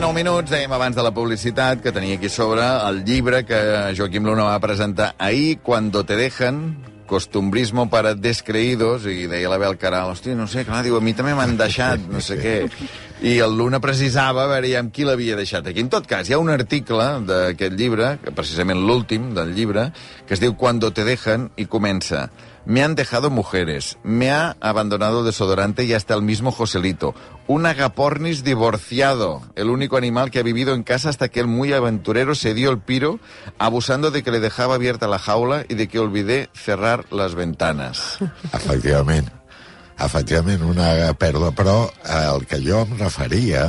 i 9 minuts, dèiem abans de la publicitat, que tenia aquí sobre el llibre que Joaquim Luna va presentar ahir, Cuando te dejan, costumbrismo para descreïdos, i deia la Bel Caral, hòstia, no sé, clar, diu, a mi també m'han deixat, no sé què. I el Luna precisava a veure amb qui l'havia deixat aquí. En tot cas, hi ha un article d'aquest llibre, precisament l'últim del llibre, que es diu Cuando te dejan, i comença Me han dejado mujeres, me ha abandonado desodorante y hasta el mismo Joselito. Un agapornis divorciado, el único animal que ha vivido en casa hasta que el muy aventurero se dio el piro, abusando de que le dejaba abierta la jaula y de que olvidé cerrar las ventanas. Efectivament. Efectivament, una pèrdua. Però eh, el que jo em referia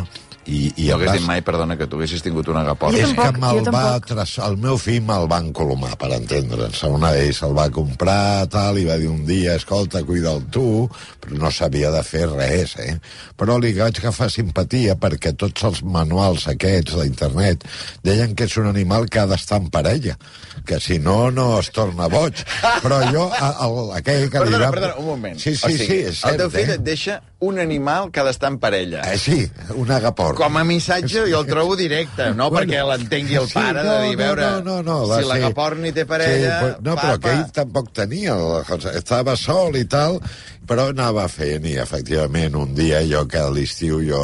i, i no hagués vas- dit mai, perdona, que tu haguessis tingut un agaport. Jo és tampoc, que me'l va tras... el meu fill me'l va encolomar, per entendre'ns. Una d'ells se'l va comprar, tal, i va dir un dia, escolta, cuida'l tu, però no sabia de fer res, eh? Però li vaig agafar simpatia perquè tots els manuals aquests d'internet deien que és un animal que ha d'estar en parella, que si no, no es torna boig. Però jo, a- el, aquell que li Perdona, va... perdona, un moment. Sí, sí, o sigui, sí, és cert, El teu fill eh? et deixa un animal que ha d'estar en parella. Eh, sí, un agaport. Com a missatge jo el trobo directe, no Bueno, perquè l'entengui el sí, pare no, de dir, no, veure, no, no, no, va si ser- l'agaporni té parella... Sí, però, no, però papa. que ell tampoc tenia, la cosa, estava sol i tal, però anava fent, i efectivament un dia jo que a l'estiu jo,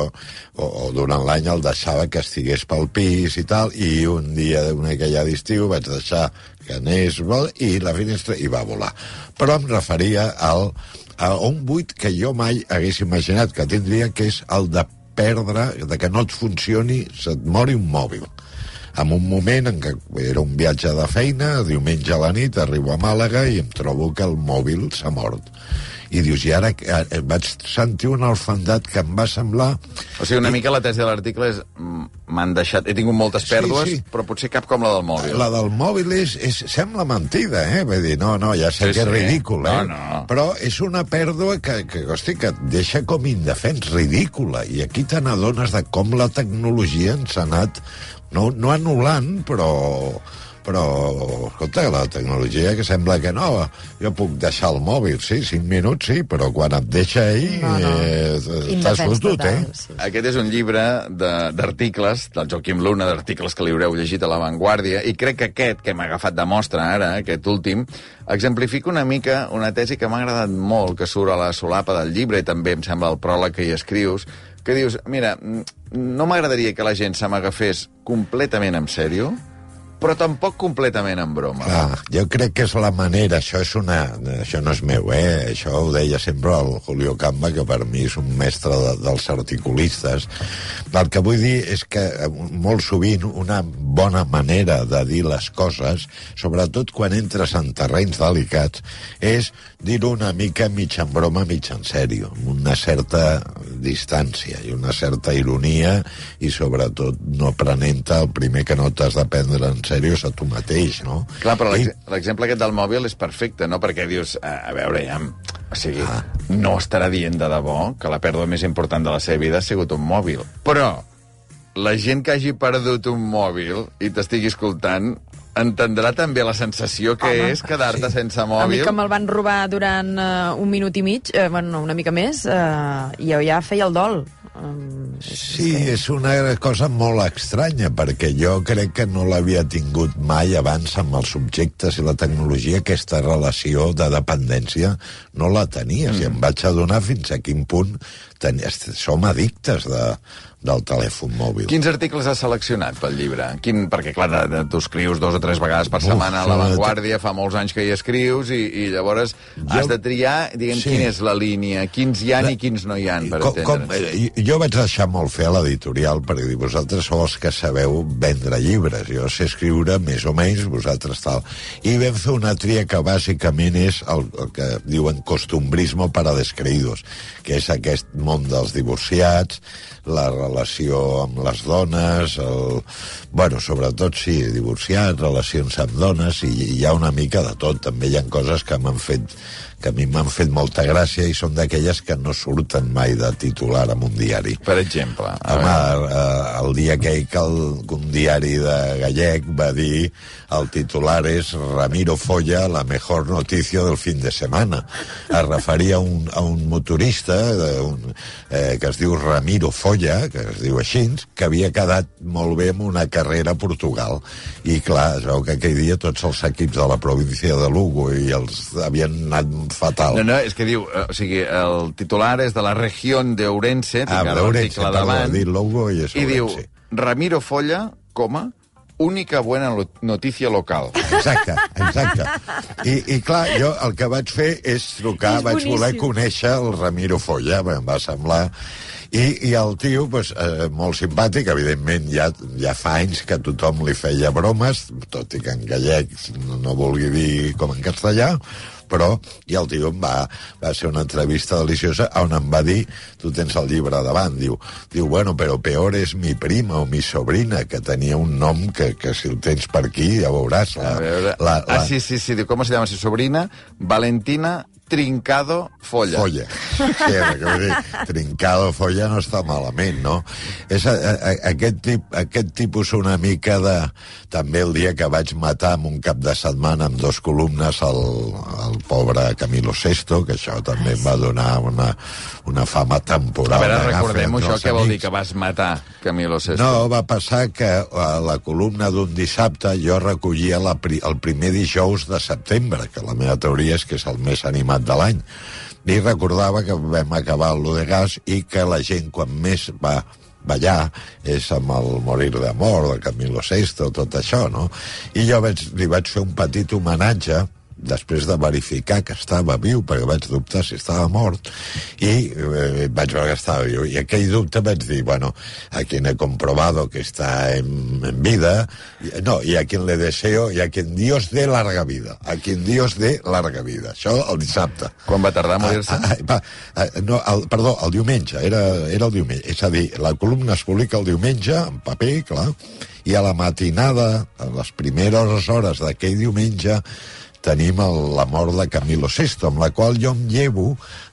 o, o durant l'any el deixava que estigués pel pis i tal, i un dia d'una aquella d'estiu vaig deixar que anés vol, i la finestra i va volar. Però em referia al, a un buit que jo mai hagués imaginat que tindria, que és el de perdre, de que no et funcioni, se't mori un mòbil en un moment en què era un viatge de feina, diumenge a la nit, arribo a Màlaga i em trobo que el mòbil s'ha mort. I dius, i ara eh, vaig sentir una orfandat que em va semblar... O sigui, una mica la tesi de l'article és mm, m'han deixat... He tingut moltes Sí, pèrdues, sí. però potser cap com la del mòbil. La del mòbil és, és, sembla mentida, eh? Vull dir, no, no, ja sé Sí, que és sí. ridícul, eh? No, no. Però és una pèrdua que, que, hosti, que et deixa com indefens, ridícula. I aquí te n'adones de com la tecnologia ens ha anat, no, no anul·lant, però però, escolta, la tecnologia que sembla que no, jo puc deixar el mòbil, sí, 5 minuts, sí, però quan et deixa ahir, No, no. eh, estàs fotut, eh? sí. Aquest és un llibre de- d'articles, del Joaquim Luna, d'articles que li haureu llegit a La Vanguardia, i crec que aquest, que hem agafat de mostra ara, aquest últim, exemplifica una mica una tesi que m'ha agradat molt, que surt a la solapa del llibre, i també em sembla el pròleg que hi escrius, que dius, mira, no m'agradaria que la gent se m'agafés completament en sèrio, però tampoc completament en broma. Clar, jo crec que és la manera, això és una... Això no és meu, eh? Això ho deia sempre el Julio Camba, que per mi és un mestre de, dels articulistes. El que vull dir és que eh, molt sovint una bona manera de dir les coses, sobretot quan entres en terrenys delicats, és dir-ho una mica mig en broma, mig en sèrio, amb una certa distància i una certa ironia i sobretot no prenent-te el primer que no t'has de prendre en sèrio és a tu mateix, no? Clar, però I- l'ex- l'exemple aquest del mòbil és perfecte, no? Perquè dius, a, a veure, ja... O sigui, ah. no estarà dient de debò que la pèrdua més important de la seva vida ha sigut un mòbil. Però la gent que hagi perdut un mòbil i t'estigui escoltant entendrà també la sensació que Home, és quedar-te sí. sense A mi mòbil. que me'l van robar durant uh, un minut i mig, eh, bueno, no, una mica més, uh, i jo ja feia el dol. Um, Sí, és una cosa molt estranya, perquè jo crec que no l'havia tingut mai abans amb els subjectes i la tecnologia, aquesta relació de dependència no la tenies, mm. i em vaig adonar fins a quin punt ten... som addictes de, del telèfon mòbil. Quins articles has seleccionat pel llibre? Quin, perquè, clar, tu escrius dos o tres vegades per Uf, setmana a La Vanguardia, fa molts anys que hi escrius, i, i llavors has Jo- de triar, diguem, Sí. quina és la línia, quins hi ha i quins no hi ha, per com, com, eh, jo vaig deixar molt fer a l'editorial perquè dir, vosaltres sou els que sabeu vendre llibres jo sé escriure més o menys vosaltres tal i vam fer una tria que bàsicament és el, el que diuen costumbrismo para descreïdos que és aquest món dels divorciats la relació amb les dones el... bueno, sobretot sí, divorciats relacions amb dones i hi ha una mica de tot. També hi ha coses que m'han fet que a mi m'han fet molta gràcia i són d'aquelles que no surten mai de titular en un diari. Per exemple. a Home, veure. eh, el dia que el, un diari de gallec va dir el titular és Ramiro Folla, la mejor notícia del fin de setmana. Es referia a un, a un motorista de un, eh, que es diu Ramiro Folla, que es diu així, que havia quedat molt bé en una carrera a Portugal. I clar, es veu que aquell dia tots els equips de la província de Lugo i els havien anat fatal. No, no, és que diu, eh, o sigui, el titular és de la regió d'Ourense, tinc Ah, d'Ourense, l'article davant, he dit Lugo i és i diu. Ramiro Folla, coma, única buena noticia local. Exacte, exacte. I, I clar, jo el que vaig fer és trucar, És vaig voler conèixer el Ramiro Folla, em va semblar... I, i el tio, pues, eh, molt simpàtic, evidentment ja, ja fa anys que tothom li feia bromes, tot i que en gallec no, no vulgui dir com en castellà, però, i el tio em va, va ser una entrevista deliciosa on em va dir, tu tens el llibre davant, diu, diu bueno, però peor és mi prima o mi sobrina, que tenia un nom que, que si el tens per aquí ja veuràs. La, veure... la, la, Ah, sí, sí, sí, diu, ¿cómo se llama su sobrina? Valentina Trincado Folla. Folla. Sí, que vull dir, trincado folla no està malament, no? És a, a, aquest, tip, aquest tipus una mica de... També el dia que vaig matar en un cap de setmana amb dos columnes el, el pobre Camilo Sesto, que això també em va donar una, una fama A temporal. veure, d'agafar recordem-ho, entre això, què vol dir que vas matar Camilo Sesto? No, va passar que a la columna d'un dissabte jo recollia la, pri- el primer dijous de setembre, que la meva teoria és que és el més animat de l'any. I recordava que vam acabar el de gas i que la gent quan més va ballar és amb el Morir d'amor de Camilo Sesto, tot això, no? I jo vaig, li vaig fer un petit homenatge després de verificar que estava viu, perquè vaig dubtar si estava mort, i eh, vaig veure que estava viu. I aquell dubte vaig dir, bueno, a quien he comprobado que está en, en vida, y- no, y a quien le deseo, y a quien Dios dé larga vida, a quien Dios dé larga vida. Això el dissabte. Quan va tardar a morir-se? Ah, ah, va, ah, no, el, perdó, el diumenge, era, era el diumenge. És a dir, la columna es publica el diumenge, en paper, clar, i a la matinada, a les primeres hores d'aquell diumenge, tenim el, la mort de Camilo Sesto, amb la qual jo em llevo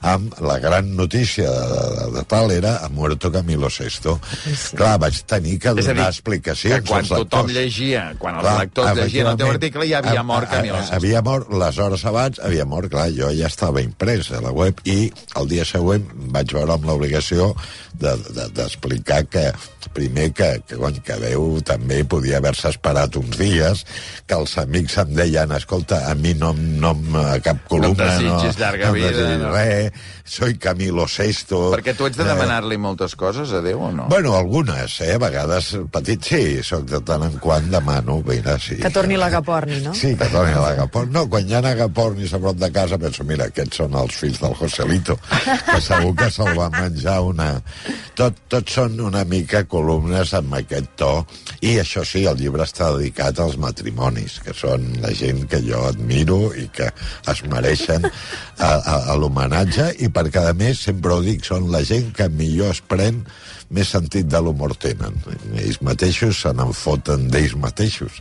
amb la gran notícia de, de, de tal era ha muerto Camilo Sesto. Sí. Clar, vaig tenir que donar dir, explicacions que quan als tothom lectors. llegia, quan els Clar, lectors llegien el teu article, ja havia a- mort a- Camilo a- Sesto. Havia mort les hores abans, havia mort, clar, jo ja estava imprès a la web i el dia següent vaig veure amb l'obligació d'explicar de, de, que primer que, que, cony, que Déu també podia haver-se esperat uns dies, que els amics em deien, escolta, a mi no, em- no em- a cap columna... desitgis llarga no vida, no. Res, soy Camilo Sesto... Perquè tu ets de Eh, demanar-li moltes coses a Déu o no? Bueno, algunes, eh? A vegades petit, sí, soc de tant en quant demano, mira, sí. Que torni l'agaporni, no? Sí, que torni l'agaporni. No, quan hi ha agapornis a prop de casa, penso, mira, aquests són els fills del Joselito, que segur que se'l va menjar una... Tot, tot són una mica columnes amb aquest to, i això sí, el llibre està dedicat als matrimonis, que són la gent que jo admiro i que es mereixen l'homenatge, i perquè, a més, sempre ho dic, són la gent que millor es pren més sentit de l'humor tenen. Ells mateixos se n'en foten d'ells mateixos,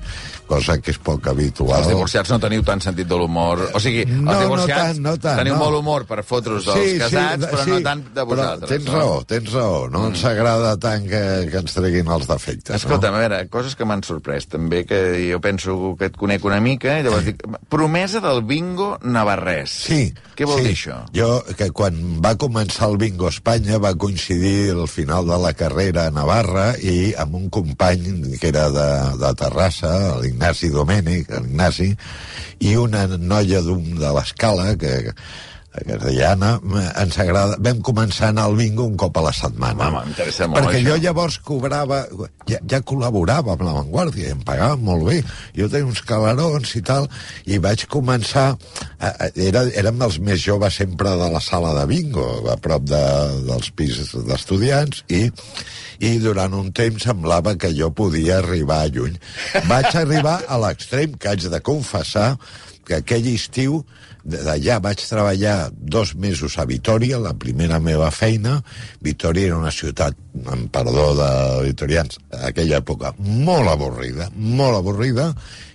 cosa que és poc habitual. Els divorciats no teniu tant sentit de l'humor. O sigui, els No, no divorciats tant, no tant, teniu no. molt humor per fotre-us dels casats, però no tant de vosaltres. Tens no? raó, tens raó. No mm. ens agrada tant que, que ens treguin els defectes. Escolta, no? a veure, coses que m'han sorprès també, que jo penso que et conec una mica, i llavors dic, promesa del bingo navarrès. Sí. Què vol sí. dir això? Jo, que quan va començar el Bingo a Espanya va coincidir el final de la carrera a Navarra i amb un company que era de, de Terrassa, l'Ignasi Domènech, l'Ignasi, i una noia d'un de l'escala, que, deia Anna, ens agrada... Vam començar a anar al bingo un cop a la setmana. M'interessa molt, Perquè això. jo llavors cobrava... Ja, ja col·laborava amb La Vanguardia, i em pagaven molt bé. Jo tenia uns calarons i tal, i vaig començar... A, a, era, érem els més joves sempre de la sala de bingo, a prop de, dels pisos d'estudiants, i, i durant un temps semblava que jo podia arribar lluny. Vaig arribar a l'extrem que haig de confessar que aquell estiu d'allà vaig treballar dos mesos a Vitoria, la primera meva feina. Vitoria era una ciutat, amb perdó de vitorians, aquella època, molt avorrida, molt avorrida,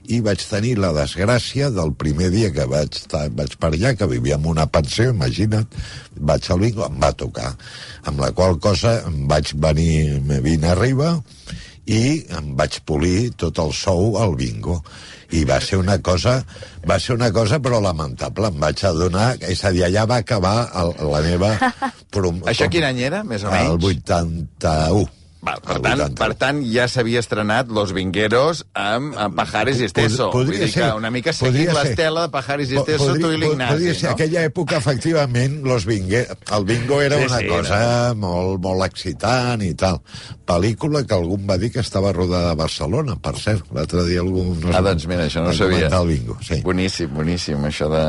i vaig tenir la desgràcia del primer dia que vaig, estar, vaig per allà, que vivia en una pensió, imagina't, vaig al bingo, em va tocar. Amb la qual cosa vaig venir, me vine arriba i em vaig polir tot el sou al bingo. I va ser una cosa va ser una cosa però lamentable. Em vaig adonar, és a dir, allà va acabar el, la meva prom... Això quin any era, més o el menys? 81 Val, per, tant, 81. per tant, ja s'havia estrenat Los Vingueros amb, amb Pajares i Esteso. Pod- podria Vull dir que ser, una mica seguint podria ser. l'estela de Pajares i Esteso, tu i l'Ignasi, Podria ser, no? aquella època, efectivament, los bingue, el bingo era Sí, una sí, cosa molt, molt excitant i tal. Pel·lícula que algú em va dir que estava rodada a Barcelona, per cert. L'altre dia algú... No Ah, doncs mira, això no va sabia. comentar El bingo, sí. Boníssim, boníssim, això de...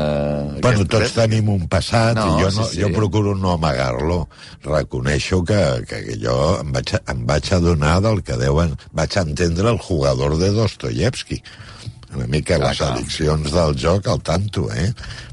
Bueno, Aquest- tots tenim un passat No, i jo, sí, no, sí. jo procuro no amagar-lo. Reconeixo que, que jo em vaig, em vaig adonar del que deuen... Vaig entendre el jugador de Dostoyevsky. Una mica Clar, les clar. addiccions del joc al tanto, eh?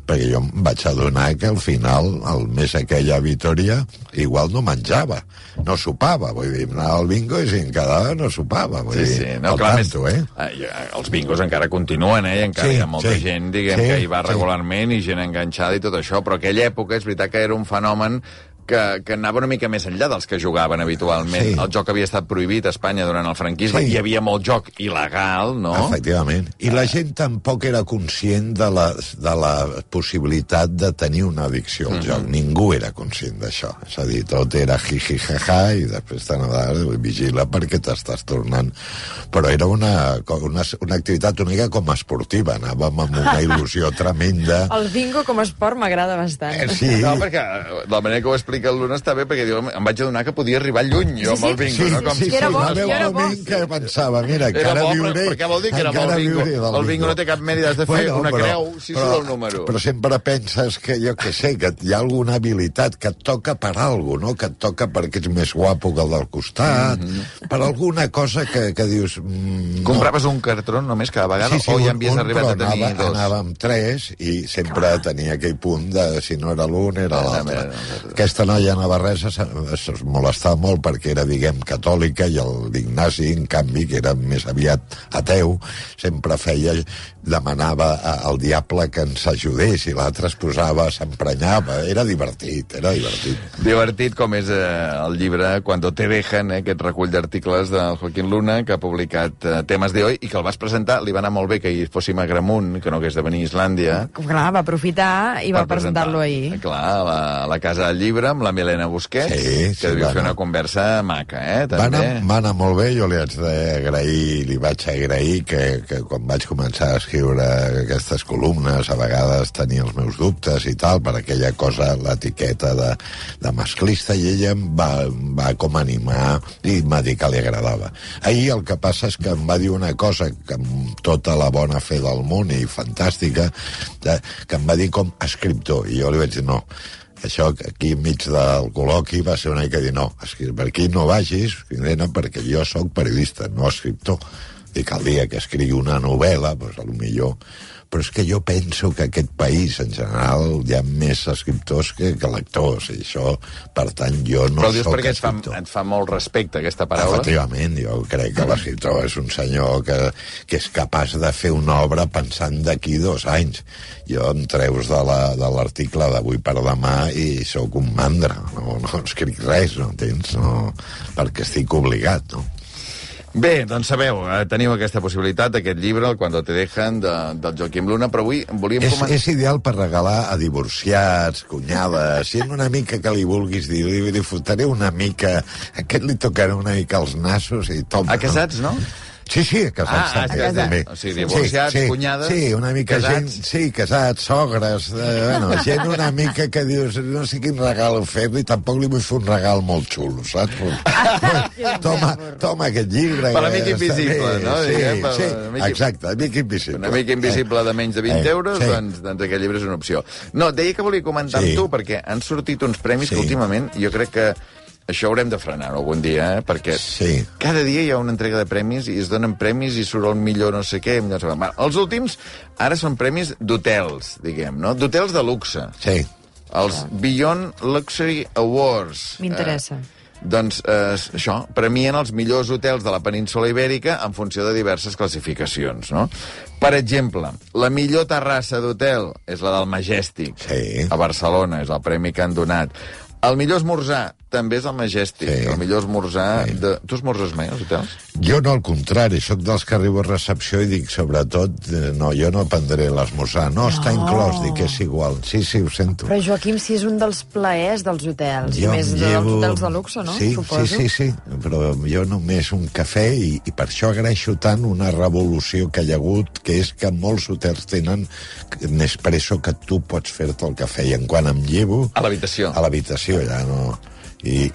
Perquè jo em vaig adonar que al final, al mes aquella a Vitoria, igual no menjava, no sopava. Vull dir, anava al bingo i si em quedava no sopava. Vull Sí, dir, sí, no, al clar, tanto, més, eh? jo- els bingos encara continuen, eh? Encara Sí, hi ha molta sí. gent, diguem, Sí, que hi va sí. regularment i gent enganxada i tot això, però aquella època és veritat que era un fenomen que, que anava una mica més enllà dels que jugaven habitualment. Sí. El joc havia estat prohibit a Espanya durant el franquisme, Sí. hi havia molt joc il·legal, no? Efectivament. I la gent tampoc era conscient de la, de la possibilitat de tenir una addicció al joc. Ningú era conscient d'això. És a dir, tot era jiji jaja i després t'anaves vigila perquè t'estàs tornant. Però era una, una, una activitat una mica com esportiva. Anàvem amb una il·lusió tremenda. El bingo com a esport m'agrada bastant. Eh, sí. No, perquè eh, la manera que ho explica el Luna està bé, perquè diu, em vaig adonar que podia arribar lluny, jo, Sí, amb el sí. bingo, Sí, no? Com sí, que sí, era bo, que era bo. que pensava, mira, Era encara bo, però, viuré... però què vol dir que era bo el bingo? del El bingo no té cap mèrit, has de fer una creu si surt el número. Però sempre penses que, jo que sé, que hi ha alguna habilitat que et toca per alguna no? Que et toca perquè ets més guapo que el del costat, per alguna cosa que, que dius... Mm, no. Compraves un cartró només cada vegada o ja havies un, arribat però a tenir anava, dos? Anava amb tres i sempre tenia aquell punt de si no era l'un era l'altre. Aquesta noia navarresa es, es molestava molt perquè era, diguem, catòlica i el Ignasi, en canvi, que era més aviat ateu, sempre feia demanava al diable que ens ajudés i l'altre es posava, s'emprenyava. Era divertit, era divertit. Divertit com és eh, el llibre Cuando te dejan, eh, aquest recull d'articles del Joaquín Luna, que ha publicat eh, Temes de hoy i que el vas presentar, li va anar molt bé que hi fóssim a Gramunt, que no hagués de venir a Islàndia, Clar, va aprofitar i va presentar-lo ahir. Clar, a la, a la Casa del Llibre, amb la Milena Busquets, Sí, sí, que devia va fer una conversa maca, eh? Va També. anar, va anar molt bé, jo li haig d'agrair, li vaig agrair que, que quan vaig començar a escriure aquestes columnes, a vegades tenia els meus dubtes i tal, per aquella cosa, l'etiqueta de, de masclista, i ella em va, va com animar i em va dir que li agradava. Ahir el que passa és que em va dir una cosa que amb tota la bona fe del món i fantàstica, que em va dir com a escriptor, i jo li vaig dir no, això aquí enmig del col·loqui va ser una mica dir no, per aquí no vagis, nena, perquè jo sóc periodista, no escriptor. I dia que escrigui una novel·la, doncs, a lo millor... Però és que jo penso que aquest país, en general, hi ha més escriptors que, que lectors, i això, per tant, jo no Però ho dius perquè et fa, escriptor. et fa molt respecte, aquesta paraula. Efectivament, jo crec que l'escriptor és un senyor que, que és capaç de fer una obra pensant d'aquí dos anys. Jo em treus de la- l'article d'avui per demà i sóc un mandra, no, no escric res, no entens? No, perquè estic obligat, no? Bé, doncs sabeu, eh, teniu aquesta possibilitat, aquest llibre, el Cuando te dejan, de, del Joaquim Luna, però avui volíem És, comentar... és ideal per regalar a divorciats, cunyades, si una mica que li vulguis dir, li, li fotré una mica, aquest li tocarà una mica els nassos i toma. A casats, no? Sí, sí, casats Ah, també, a casats. també. O sigui, divorciats, sí, sí, cunyades, Sí, una mica casats. gent... Sí, casats, sogres, eh, bueno, gent una mica que dius, no sé quin regal fer-li, tampoc li vull fer un regal molt xulo, saps? Però, toma, toma aquest llibre. Per l'amic invisible, bé. no? Sí, Diguem, per sí, l'amic- exacte, amic invisible. Un amic invisible de menys de 20 Eh, euros, sí. doncs, doncs aquest llibre és una opció. No, deia que volia comentar Sí. amb tu, perquè han sortit uns premis Sí. que últimament jo crec que això haurem de frenar algun dia, eh? perquè Sí. cada dia hi ha una entrega de premis i es donen premis i surt el millor no sé què. No sé què. Els últims ara són premis d'hotels, diguem, no? D'hotels de luxe. Sí. Els Beyond Luxury Awards. M'interessa. Eh, Doncs eh, això, premien els millors hotels de la península Ibèrica en funció de diverses classificacions, no? Per exemple, la millor terrassa d'hotel és la del Majestic, Sí. a Barcelona, és el premi que han donat. El millor esmorzar també és el Majestic, Sí. el millor esmorzar... Sí. De... Tu esmorzes mai als hotels? Jo no, al contrari, sóc dels que arribo a recepció i dic, sobretot, eh, no, jo no prendré l'esmorzar. No, està No. inclòs, dic que és igual. Sí, sí, ho sento. Però, Joaquim, si és un dels plaers dels hotels, i Jo més em dels hotels de luxe, no? Sí, Suposo. sí, sí, sí, però jo només un cafè i, i per això agraeixo tant una revolució que hi ha hagut, que és que molts hotels tenen Nespresso que tu pots fer-te el cafè i en quan em llevo... A l'habitació. A l'habitació, ja no... I,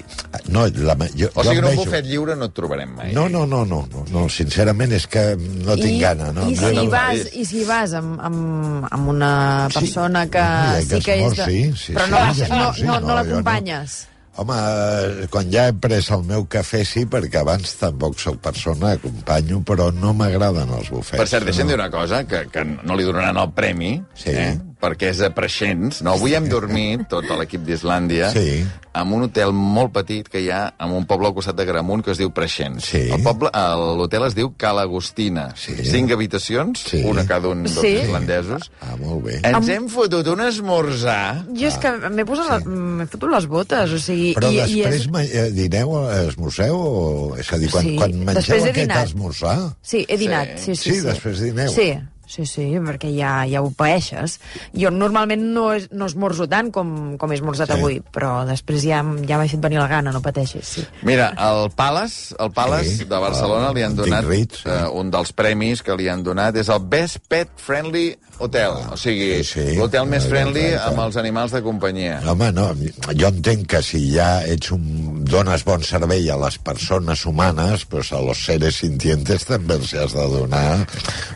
no, la, jo, O sigui, jo en un bufet lliure no et trobarem mai. No, no, no, no, no, no, sincerament és que no tinc I, gana. No, i, no, si no, vas, I si vas amb, amb, amb una Sí. persona que Hi ha sí que és... De... esmorzi, sí, però sí, no, vas, no, no, no, no l'acompanyes. Home, eh, quan ja he pres el meu cafè sí, perquè abans tampoc sóc persona, acompanyo, però no m'agraden els bufets. Per cert, deixa'm no. dir una cosa, que, que no li donaran el premi, Sí. eh? Perquè és a Preixens. No, avui hem dormit, tot l'equip d'Islàndia, Sí. en un hotel molt petit que hi ha en un poble al costat de Gramunt que es diu Preixens. Sí. El poble, el- l'hotel es diu Cala Agustina. Sí. Cinc habitacions, Sí. una cada un dels Sí. islandesos. Ah, molt bé. Ens hem fotut un esmorzar... Jo és que m'he posat la, m'he fotut les botes, o sigui... Però i, després i és... eh, dineu, eh, esmorzeu? O... És a dir, quan, Sí, quan mengeu aquest dinat. esmorzar... Sí, he dinat, sí, sí. Sí, després dineu. Sí, sí, sí, perquè ja, ja ho paeixes. Jo normalment no, es, no esmorzo tant com, com he esmorzat Sí. avui, però després ja, ja m'he fet venir la gana, no pateixis, sí. Mira, el Palace, el Palace Sí, de Barcelona el li han donat Ritz, sí. eh, un dels premis que li han donat és el Best Pet Friendly Hotel, o sigui, sí, sí. l'hotel més friendly amb els animals de companyia. Home, no, jo entenc que si ja ets un, dones bon servei a les persones humanes, pues a los seres sintientes també els has de donar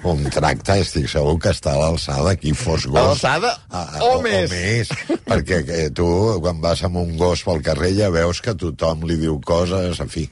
un tracte. Estic segur que està a l'alçada, qui fos gos. A l'alçada o més. O més, perquè que tu, quan vas amb un gos pel carrer, ja veus que tothom li diu coses, en fi.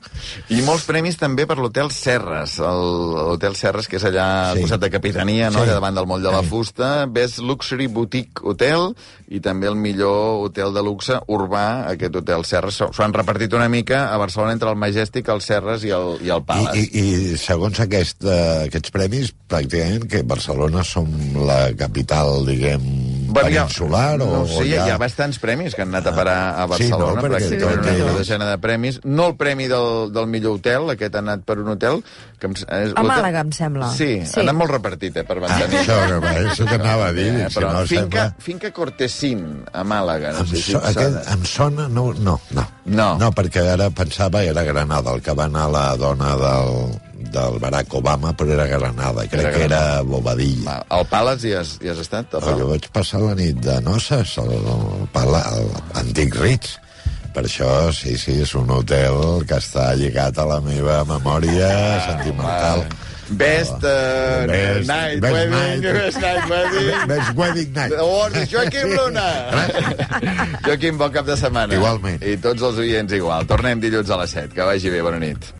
I molts premis també per l'hotel Serres, el- l'hotel Serres, que és allà al Sí. costat de Capitania, no? Sí. allà davant del moll de la fusta, Best Luxury Boutique Hotel, i també el millor hotel de luxe urbà, aquest hotel Serres. S'ho han repartit una mica a Barcelona entre el Majestic, el Serres i el, i el I, Palace. i, I segons aquest, uh, aquests premis, pràcticament que Barcelona som la capital, diguem, Bueno, peninsular o, no, sé, o hi, ha... hi ha bastants premis que han anat a parar a Sí, no, Barcelona, perquè pràcticament tot una és- desena de premis. No el premi del, del millor hotel, aquest ha anat per un hotel... Que em, és, A Màlaga, em sembla. Sí, Sí. ha anat molt repartit, eh, per Ah, mantenir. això, això t'anava a dir, Eh, si però no finca, sembla... finca Cortesín, a Màlaga. No Em, sé si so, aquest, em sona... No, no, no. No. No, perquè ara pensava era Granada, el que va anar la dona del, del Barack Obama, però era Granada. Crec Era que era Bobadilla. Va, Al Palace hi has, hi has estat? Al Oh, jo Palace? vaig passar la nit de noces al, al, al Antic Ritz. Per això, sí, sí, és un hotel que està lligat a la meva memòria sentimental. Best, uh, Best- night, best wedding, night. best night wedding. Best wedding night. Award de Joaquim Luna. Joaquim, bon cap de setmana. Igualment. I tots els oients igual. Tornem dilluns a les 7. Que vagi bé, bona nit.